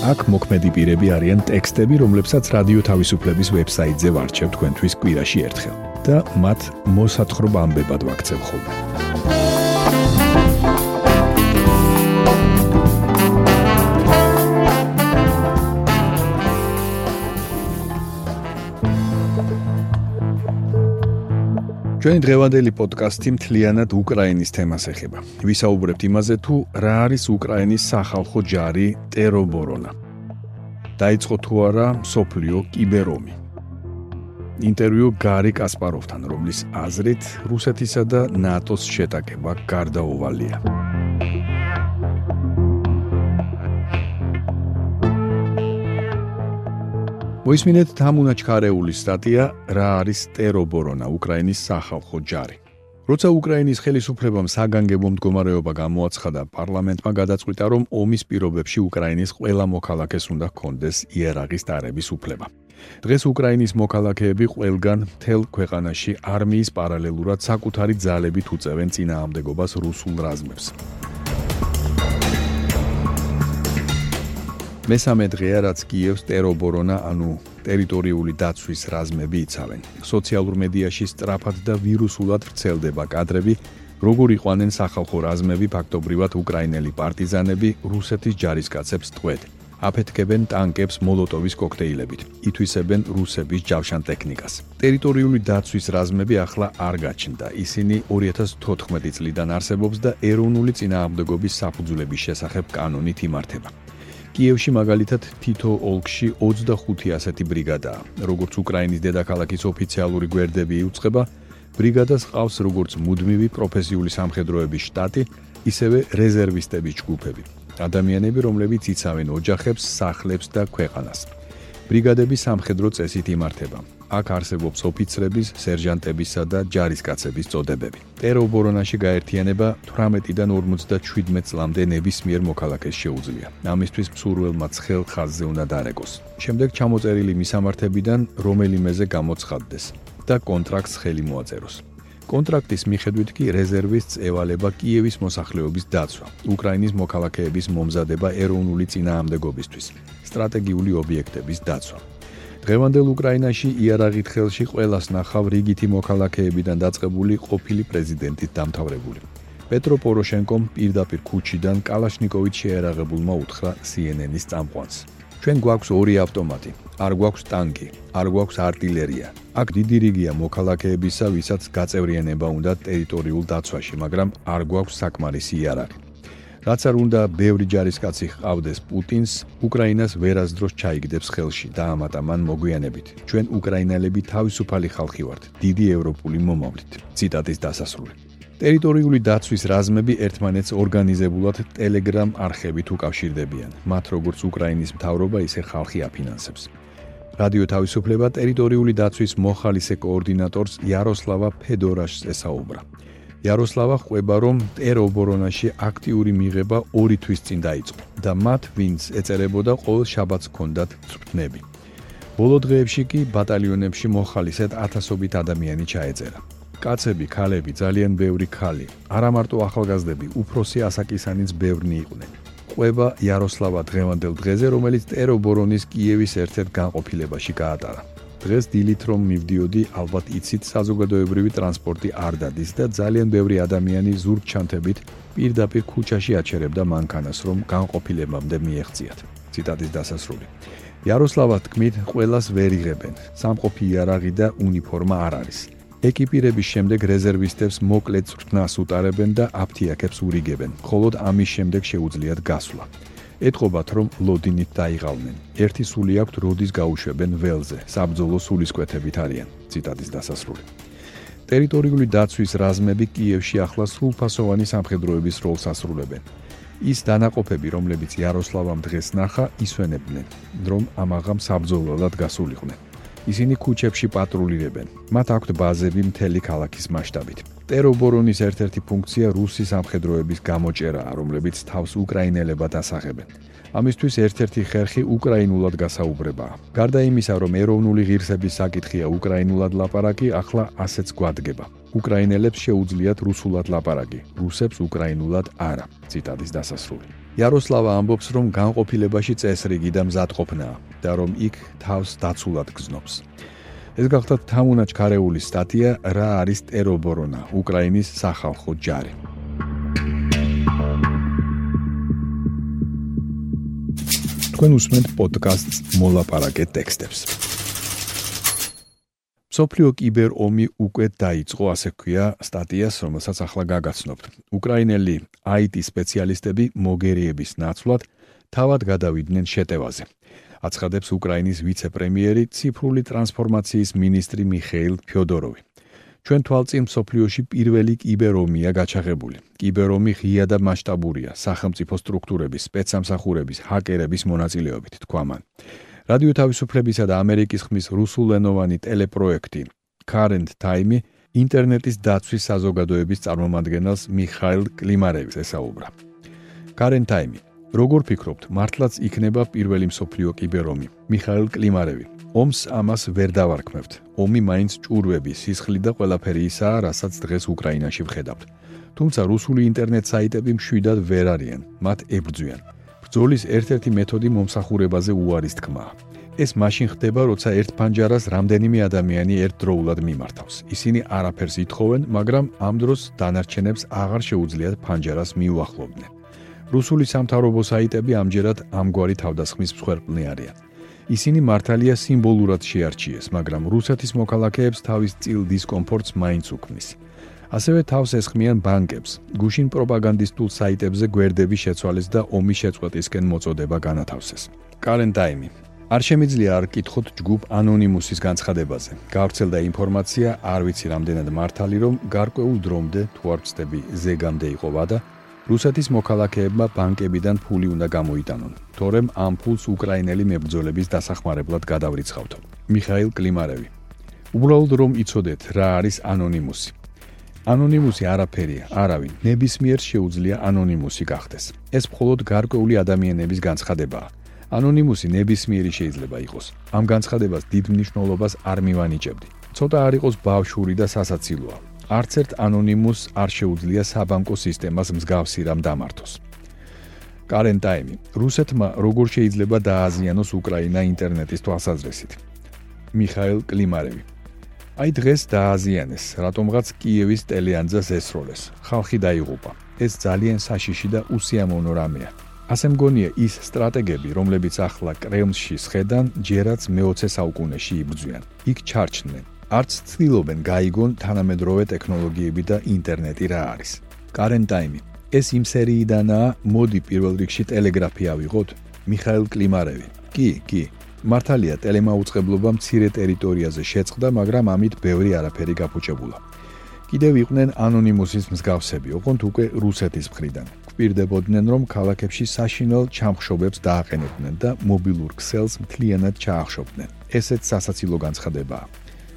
აქ მოქმედი პირები არიან ტექსტები, რომლებსაც რადიო თავისუფლების ვებსაიტზე ვარჩევ თქვენთვის კვირაში ერთხელ და მათ მოსათხრობ ამბებად ვაქცევ ხოლმე. ჩვენი დღევანდელი პოდკასტი მთლიანად უკრაინის თემას ეხება. ვისაუბრებთ იმაზე, თუ რა არის უკრაინის სახალხო ჯარი ტერობორონა. დაიწყო თუ არა სოფლიო კიბერომი. ინტერვიუ გარი კასპაროვთან, რომლის აზრით რუსეთისა და ნატოს შეტაკება გარდაუვალია. მოისმინეთ თამუნა ჩქარეულის სტატია რა არის ტერობორონა უკრაინის სახალხო ჯარი. როცა უკრაინის ხელისუფლებამ საგანგებო მდგომარეობა გამოაცხადა, პარლამენტმა გადაწყვიტა, რომ ომის პირობებში უკრაინის ყველა მოქალაქეს უნდა ჰქონდეს იერაღის დარების უფლება. დღეს უკრაინის მოქალაქეები ყველგან თელ ქვეყანაში არმიის პარალელურად საკუთარი ძალებით უწევენ წინააღმდეგობას რუსულ რაზმებს. მესამე დღეა რაც კიევს ტერობორონა ანუ ტერიტორიული დაცვის რაზმები იცავენ. სოციალურ მედიაში სტრაფად და ვირუსულად ვრცელდება კადრები, როგორ იყვანენ სახალხო რაზმები ფაქტობრივად უკრაინელი პარტიზანები რუსეთის ჯარისკაცებს ტყვედ. აფეთქებენ ტანკებს მოლოტოვის კოქტეილებით, ითვისებენ რუსების ჯავშან ტექნიკას. ტერიტორიული დაცვის რაზმები ახლა არ გაჩნდა. ისინი 2014 წლიდან არსებობს და ეროვნული წინააღმდეგობის საფუძვლების შესახებ კანონით იმართება. კიევში მაგალითად თითო ოლქში 25 ასეთი ბრიგადაა. როგორც უკრაინის დედაქალაქის ოფიციალური გვერდები იუწყება, ბრიგადას ყავს როგორც მუდმივი პროფესიული სამხედროების შტატი, ისევე რეზერვისტების ჯგუფები. ადამიანები, რომლებიც იცავენ ოჯახებს, სახლებს და ქვეყანას. ბრიგადები სამხედრო წესით იმართება. აქ არსებობს ოფიცრების, სერჟანტებისა და ჯარისკაცების წოდებები. ტერობორონაში გაერთიანება 18-დან 57 წლამდე ნებისმიერ მოქალაქეს შეუძლია. ამისთვის მსურველმა ცხელ ხაზზე უნდა დარეკოს. შემდეგ ჩამოწერილი მისამართებიდან რომელიმეზე გამოცხადდეს და კონტრაქტს ხელი მოაწეროს. კონტრაქტის მიხედვით კი რეზერვის წევალება კიევის მოსახლეობის დაცვა, უკრაინის მოქალაქეების მომზადება ეროვნული წინააღმდეგობისთვის, სტრატეგიული ობიექტების დაცვა. დღევანდელ უკრაინაში იარაღით ხელში ყველას ნახავ რიგითი მოქალაქეებიდან დაწყებული ყოფილი პრეზიდენტით დამთავრებული. პეტრო პოროშენკომ პირდაპირ ქუჩიდან კალაშნიკოვით შეერაღებულმა უთხრა CNN-ის წამყვანს. ჩვენ გვაქვს ორი ავტომატი, არ გვაქვს ტანკი, არ გვაქვს артиლერია. აქ დიდი რიგია მოქალაქეებისა, ვისაც გაწევრიანება უნდა ტერიტორიულ დაცვაში, მაგრამ არ გვაქვს საკმარისი იარაღი. რაც არ უნდა ბევრი ჯარისკაცი ყავდეს პუტინს, უკრაინას ვერასდროს ჩაიგდებს ხელში და ამატა მან მოგვიანებით. ჩვენ უკრაინელები თავისუფალი ხალხი ვართ, დიდი ევროპული მომავლით. ციტატის დასასრული. ტერიტორიული დაცვის რაზმები ერთმანეთს ორგანიზებულად Telegram არხებით უკავშირდებიან, მათ როგორც უკრაინის მთავრობა, ისე ხალხი აფინანსებს. რადიო თავისუფლება ტერიტორიული დაცვის მოხალისე კოორდინატორს იაროსლავა ფედორაშს ესაუბრა. იაროსლავა ხვება, რომ ტერობორონაში აქტიური მიღება 2 თვის წინ დაიწყო და მათ ვინც ეწერებოდა ყოველ შაბათს ჰქონდათ წვრთნები. ბოლო დღეებში კი ბატალიონებში მოხალისედ ათასობით ადამიანი ჩაეწერა. კაცები, ქალები, ძალიან ბევრი ქალი, არა მარტო ახალგაზრდები, უფროსი ასაკისანიც ბევრნი იყვნენ. ყვება იაროსლავა დღევანდელ დღეზე, რომელიც ტერობორონის კიევის ერთ-ერთ განყოფილებაში გაატარა. დღეს დილით რომ მივდიოდი, ალბათ იცით, საზოგადოებრივი ტრანსპორტი არ დადის და ძალიან ბევრი ადამიანი ზურგ ჩანთებით პირდაპირ ქუჩაში აჩერებდა მანქანას, რომ განყოფილებამდე მიეღწიათ. ციტატის დასასრული. იაროსლავა თქმით, ყოველას ვერ იღებენ. სამყოფი იარაღი და უნიფორმა არ არის. ეკიპირების შემდეგ რეზერვისტებს მოკლე წვრთნას უტარებენ და აფთიაქებს ურიგებენ. მხოლოდ ამის შემდეგ შეუძლიათ გასვლა. ეთყობათ რომ ლოდინით დაიღალნენ. ერთი სული აქვთ როდის გაუშვებენ ველზე. საბძოლო სულისკვეთებით არიან. ციტატის დასასრული. ტერიტორიული დაცვის რაზმები კიევში ახლა სრულფასოვანი სამხედროების როლს ასრულებენ. ის დანაყოფები, რომლებიც იაროსლავამ დღეს ნახა, ისვენებდნენ, რომ ამაღამ საბძოლველად გასულიყვნენ. ისინი ქუჩებში პატრულირებენ. მათ აქვთ ბაზები მთელი ქალაქის მასშტაბით. ტერობორონის ერთ-ერთი ფუნქცია რუსი სამხედროების გამოჭერაა, რომლებიც თავს უკრაინელებად ასახებენ. ამისთვის ერთ-ერთი ხერხი უკრაინულად გასაუბრებაა. გარდა იმისა, რომ ეროვნული ღირსების საკითხია უკრაინულად ლაპარაკი, ახლა ასეც გვადგება. უკრაინელებს შეუძლიათ რუსულად ლაპარაკი, რუსებს უკრაინულად არა. ციტატის დასასრული. იაროსლავა ამბობს, რომ განყოფილებაში წესრიგი და მზადყოფნაა და რომ იქ თავს დაცულად გზნობს. ეს გახლავთ თამუნაჩ ქარეულის სტატია რა არის ტერობორონა, უკრაინის სახალხო ჯარი. თქვენ უსმენთ პოდკასტს მოლაპარაკე ტექსტებს. სოფლიო კიბერ ომი უკვე დაიწყო, ასე ქვია სტატიას, რომელსაც ახლა გაგაცნობთ. უკრაინელი IT სპეციალისტები მოგერიების ნაცვლად თავად გადავიდნენ შეტევაზე. აცხადებს უკრაინის ვიცე-პრემიერი, ციფრული ტრანსფორმაციის მინისტრი მიხეილ ფიოდოროვი. ჩვენ თვალწინ სოფლიოში პირველი კიბერომია გაჩაღებული. კიბერომი ღია და მასშტაბურია სახელმწიფო სტრუქტურების, სპეცსამსახურების, ჰაკერების მონაწილეობით, თქვა მან. რადიო თავისუფლებისა და ამერიკის ხმის რუსულენოვანი ტელეპროექტი Current Time ინტერნეტის დაცვის საზოგადოების წარმომადგენელს მიხაილ კლიმარევს ესაუბრა. Current Time როგორ ფიქრობთ, მართლაც იქნება პირველი მსოფლიო კიბერომი? მიხაილ კლიმარევი. ომს ამას ვერ დავარქმევთ. ომი მაინც ჭურვები, სისხლი და ყველაფერი ისაა, რასაც დღეს უკრაინაში ვხედავთ. თუმცა რუსული ინტერნეტ საიტები მშვიდად ვერ არიან, მათ ებრძვიან. ბრძოლის ერთ-ერთი მეთოდი მომსახურებაზე უარის თქმაა. ეს მაშინ ხდება, როცა ერთ ფანჯარას რამდენიმე ადამიანი ერთდროულად მიმართავს. ისინი არაფერს ითხოვენ, მაგრამ ამ დროს დანარჩენებს აღარ შეუძლიათ ფანჯარას მიუახლოვდნენ. რუსული სამთავრობო საიტები ამჯერად ამგვარი თავდასხმის მსხვერპლნი არიან. ისინი მართალია სიმბოლურად შეარჩიეს, მაგრამ რუსეთის მოქალაქეებს თავის წილ დისკომფორტს მაინც უქმნის. ასევე თავს ესხმიან ბანკებს, გუშინ პროპაგანდისტულ საიტებზე გვერდების შეცვალეს და ომის შეწყვეტისკენ მოწოდება განათავსეს. კალენდაიმი არ შემიძლია არ კითხოთ ჯგუფ ანონიმუსის განცხადებაზე. გავრცელდა ინფორმაცია, არ ვიცი რამდენად მართალი, რომ გარკვეულ დრომდე თუ არ ვწდები, ზეგამდე იყო ვადა, რუსეთის მოქალაქეებმა ბანკებიდან ფული უნდა გამოიტანონ, თორემ ამ ფულს უკრაინელი მებრძოლების დასახმარებლად გადავრიცხავთ. მიხაილ კლიმარევი. უბრალოდ რომ იცოდეთ რა არის ანონიმუსი. ანონიმუსი არაფერია, არავინ ნებისმიერ შეუძლია ანონიმუსი გახდეს. ეს მხოლოდ გარკვეული ადამიანების განცხადებაა. ანონიმუსი ნებისმიერი შეიძლება იყოს. ამ განცხადებას დიდ მნიშვნელობას არ მივანიჭებდი. ცოტა არ იყოს ბავშვური და სასაცილოა. არც ერთ ანონიმუს არ შეუძლია საბანკო სისტემას მსგავსი რამ დამართოს. კარენტაიმი. რუსეთმა როგორ შეიძლება დააზიანოს უკრაინა ინტერნეტის თვალსაზრისით? მიხაილ კლიმარევი. აი დღეს დააზიანეს, რატომღაც კიევის ტელეანძას ესროლეს. ხალხი დაიღუპა. ეს ძალიან საშიში და უსიამოვნო რამეა. ასე მგონია ის სტრატეგები, რომლებიც ახლა კრემლში შედან, ჯერაც მე-20 საუკუნეში იბრძვიან. იქ ჩარჩნენ. არც ცდილობენ გაიგონ თანამედროვე ტექნოლოგიები და ინტერნეტი რა არის. კარენტაიმი. ეს იმ სერიიდანაა, მოდი პირველ რიგში ტელეგრაფი ავიღოთ. მიხაილ კლიმარევი. კი, კი, მართალია ტელემაუწყებლობა მცირე ტერიტორიაზე შეწყდა, მაგრამ ამით ბევრი არაფერი გაფუჭებულა. კიდევ იყვნენ ანონიმუსის მსგავსები, ოღონდ უკვე რუსეთის მხრიდან. გვპირდებოდნენ, რომ ქალაქებში საშინელ ჩამხშობებს დააყენებდნენ და მობილურ ქსელს მთლიანად ჩაახშობდნენ. ესეც სასაცილო განცხადებაა.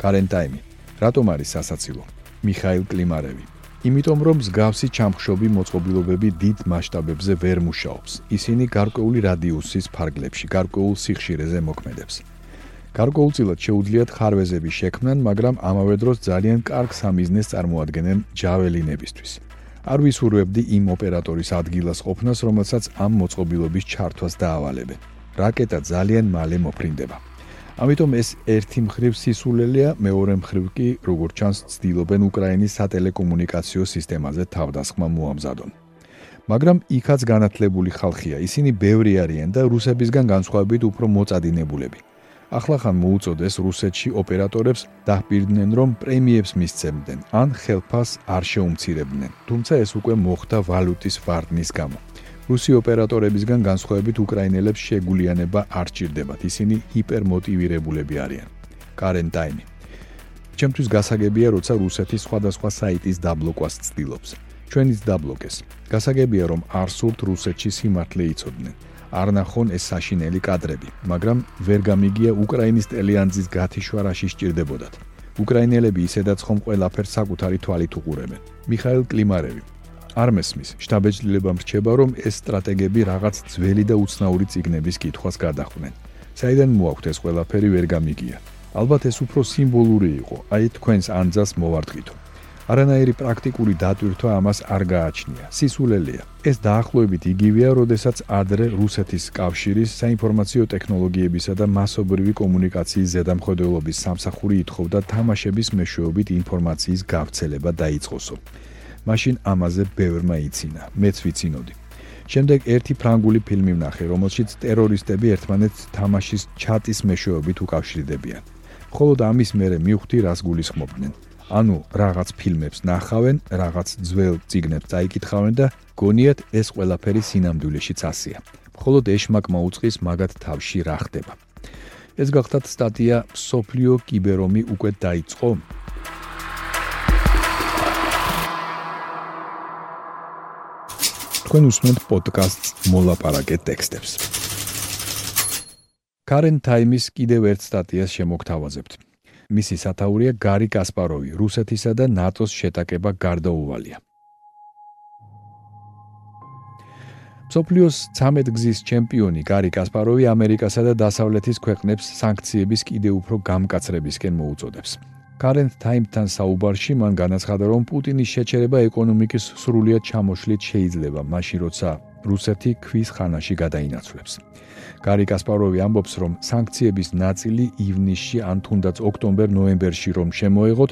კარენტაიმი. რატომ არის სასაცილო? მიხაილ კლიმარევი. იმიტომ რომ მსგავსი ჩამხშობი მოწყობილობები დიდ მასშტაბებზე ვერ მუშაობს. ისინი გარკვეული რადიუსის ფარგლებში, გარკვეულ სიხშირეზე მოქმედებს. გარკვეულწილად შეუძლიათ ხარვეზები შექმნან, მაგრამ ამავე დროს ძალიან კარგ სამიზნეს წარმოადგენენ ჯაველინებისთვის. არ ვისურვებდი იმ ოპერატორის ადგილას ყოფნას, რომელსაც ამ მოწყობილობის ჩართვას დაავალებენ. რაკეტა ძალიან მალე მოფრინდება. ამიტომ ეს ერთი მხრივ სისულელია, მეორე მხრივ კი, როგორც ჩანს, ცდილობენ უკრაინის სატელეკომუნიკაციო სისტემაზე თავდასხმა მოამზადონ. მაგრამ იქაც განათლებული ხალხია, ისინი ბევრი არიან და რუსებისგან განსხვავებით უფრო მოწადინებულები. ახლახან მოუწოდეს რუსეთში ოპერატორებს დაჰპირდნენ, რომ პრემიებს მისცემდნენ, ან ხელფას არ შეუმცირებდნენ. თუმცა ეს უკვე მოხდა ვალუტის ვარდნის გამო. რუსი ოპერატორებისგან განსხვავებით უკრაინელებს შეგულიანება არ ჭირდებათ. ისინი ჰიპერმოტივირებულები არიან. კარენტაიმი. ჩემთვის გასაგებია, როცა რუსეთის სხვადასხვა საიტის დაბლოკვას ცდილობს. ჩვენიც დაბლოკეს. გასაგებია რომ არ სურთ რუსეთში სიმართლე იცოდნენ. არ ნახონ ეს საშინელი კადრები, მაგრამ ვერ გამიგია უკრაინის ტელეანძის გათიშვარაში სჭირდებოდათ. უკრაინელები ისედაც ხომ ყველაფერს საკუთარი თვალით უყურებენ. მიხაილ კლიმარევი არ მესმის, შტაბეჭდილებამ რჩება, რომ ეს სტრატეგები რაღაც ძველი და უცნაური ციგნების კითხვას გადახვნენ. საიდან მოაქვთ ეს ყველაფერი ვერ გამიგია. ალბათ ეს უფრო სიმბოლური იყო, აი თქვენს ანძას მოვარტყითო. არანაირი პრაქტიკული დატვირთვა ამას არ გააჩნია. სისულელია. ეს დაახლოებით იგივეა, როდესაც ადრე რუსეთის კავშირის საინფორმაციო ტექნოლოგიებისა და მასობრივი კომუნიკაციის ზედამხედველობის სამსახური ითხოვდა თამაშების მეშვეობით ინფორმაციის გავრცელება დაიწყოსო. მაშინ ამაზე ბევრმა იცინა, მეც ვიცინოდი. შემდეგ ერთი ფრანგული ფილმი ვნახე, რომელშიც ტერორისტები ერთმანეთს თამაშის ჩატის მეშვეობით უკავშირდებიან. ხოლო ამის მერე მივხვდი რას გულისხმობდნენ. ანუ რაღაც ფილმებს ნახავენ, რაღაც ძველ ციგნებს წაიკითხავენ და გონიათ ეს ყველაფერი სინამდვილეშიც ასია. მხოლოდ ეშმაკ მოუწყის მაგათ თავში რა ხდება. ეს გახდათ სტატია სოფლიო კიბერომი უკვე დაიწყო. თქვენ უსმენთ პოდკასტს მოლაპარაკე ტექსტებს. Current Time-ის კიდევ ერთ სტატიას შემოგთავაზებთ. მისი სათაურია გარი კასპაროვი, რუსეთისა და ნატოს შეტაკება გარდაუვალია. სოფლიოს 13 გზის ჩემპიონი გარი კასპაროვი ამერიკასა და დასავლეთის ქვეყნებს სანქციების კიდევ უფრო გამკაცრებისკენ მოუწოდებს. Current Time-თან საუბარში მან განაცხადა, რომ პუტინის შეჩერება ეკონომიკის სრულიად ჩამოშლით შეიძლება, მაშინ როცა რუსეთი ქვის ხანაში გადაინაცვლებს. გარი კასპაროვი ამბობს, რომ სანქციების ნაწილი ივნისში ან თუნდაც ოქტომბერ-ნოემბერში რომ შემოეღოთ,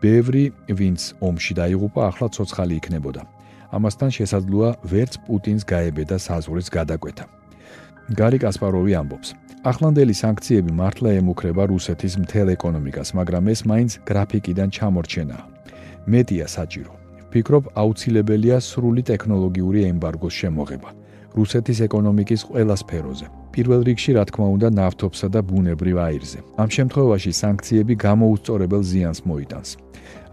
ბევრი ვინც ომში დაიღუპა, ახლა ცოცხალი იქნებოდა. ამასთან შესაძლოა ვერც პუტინს გაებედა საზღვრის გადაკვეთა. გარი კასპაროვი ამბობს: ახლანდელი სანქციები მართლა ემუქრება რუსეთის მთელ ეკონომიკას, მაგრამ ეს მაინც გრაფიკიდან ჩამორჩენაა. მეტია საჭირო. ვფიქრობ, აუცილებელია სრული ტექნოლოგიური ემბარგოს შემოღება რუსეთის ეკონომიკის ყველა სფეროზე. პირველ რიგში, რა თქმა უნდა, ნავთობსა და ბუნებრივ აირზე. ამ შემთხვევაში სანქციები გამოუსწორებელ ზიანს მოიტანს.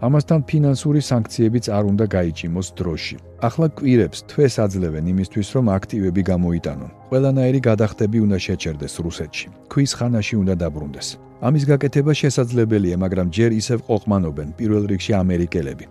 ამასთან ფინანსური სანქციებიც არ უნდა გაიჭიმოს დროში. ახლა კვირებს თვეს აძლევენ იმისთვის, რომ აქტივები გამოიტანონ. ყველანაირი გადახდები უნდა შეჩერდეს რუსეთში. ქვის ხანაში უნდა დაბრუნდეს. ამის გაკეთება შესაძლებელია, მაგრამ ჯერ ისევ ყოყმანობენ პირველ რიგში ამერიკელები.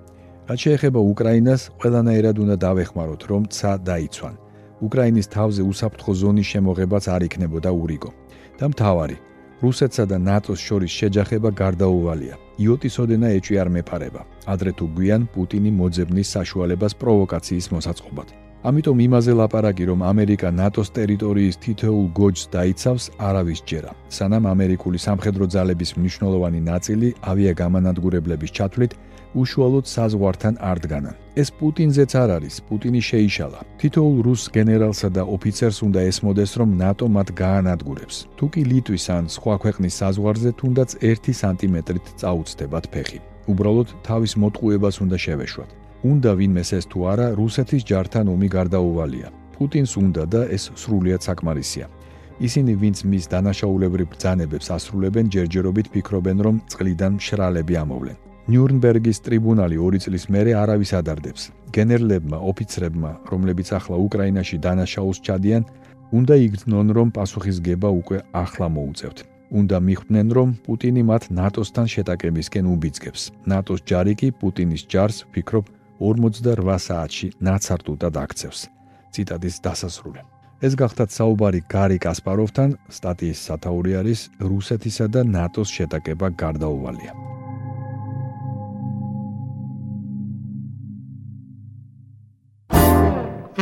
რაც შეეხება უკრაინას, ყველანაირად უნდა დავეხმაროთ, რომ ცა დაიცვან. უკრაინის თავზე უსაფრთხო ზონის შემოღებაც არ იქნებოდა ურიგო. და მთავარი, რუსეთსა და ნატოს შორის შეჯახება გარდაუვალია. იოტის ოდენა ეჭვი არ მეფარება. ადრე თუ გვიან პუტინი მოძებნის საშუალებას პროვოკაციის მოსაწყობად. ამიტომ იმაზე ლაპარაკი, რომ ამერიკა ნატოს ტერიტორიის თითოეულ გოჯს დაიცავს, არავის ჯერა. სანამ ამერიკული სამხედრო ძალების მნიშვნელოვანი ნაწილი ავიაგამანადგურებლების ჩათვლით უშუალოდ საზღვართან არ დგანან. ეს პუტინზეც არ არის, პუტინი შეიშალა. თითოეულ რუს გენერალსა და ოფიცერს უნდა ესმოდეს, რომ ნატო მათ გაანადგურებს. თუ კი ლიტვის ან სხვა ქვეყნის საზღვარზე თუნდაც 1 სანტიმეტრით წაუწდებათ ფეხი. უბრალოდ თავის მოტყუებას უნდა შევეშვათ. უნდა ვინმეს ეს თუ არა, რუსეთის ჯართან ომი გარდაუვალია. პუტინს უნდა და ეს სრულიად საკმარისია. ისინი ვინც მის დანაშაულებრივ ბრძანებებს ასრულებენ, ჯერჯერობით ფიქრობენ, რომ წყლიდან შრალები ამოვლენ. ნიურნბერგის ტრიბუნალი 2 წლის მერე არავის ადარდებს. გენერლებმა, ოფიცრებმა, რომლებიც ახლა უკრაინაში დანაშაულს ჩადიან, უნდა იგრძნონ, რომ პასუხისგება უკვე ახლა მოუწევთ. უნდა მიხვდნენ, რომ პუტინი მათ ნატოსთან შეტაკებისკენ უბიძგებს. ნატოს ჯარი კი პუტინის ჯარს, ფიქრობ, 48 საათში ნაცარტულად აქცევს. ციტატის დასასრული. ეს გახდათ საუბარი გარი კასპაროვთან, სტატიის სათაური არის რუსეთისა და ნატოს შეტაკება გარდაუვალია.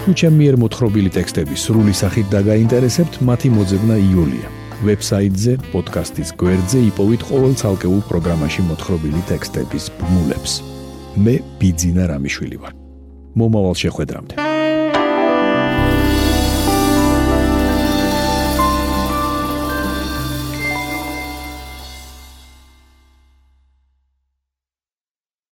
თუ ჩემი მიერ მოთხრობილი ტექსტები სრული სახით დაგაინტერესებთ, მათი მოძებნა იულია. ვებსაიტზე, პოდკასტის გვერდზე იპოვით ყოველ ცალკეულ პროგრამაში მოთხრობილი ტექსტების ბმულებს. მე ბიძინა რამიშვილი ვარ. მომავალ შეხვედრამდე.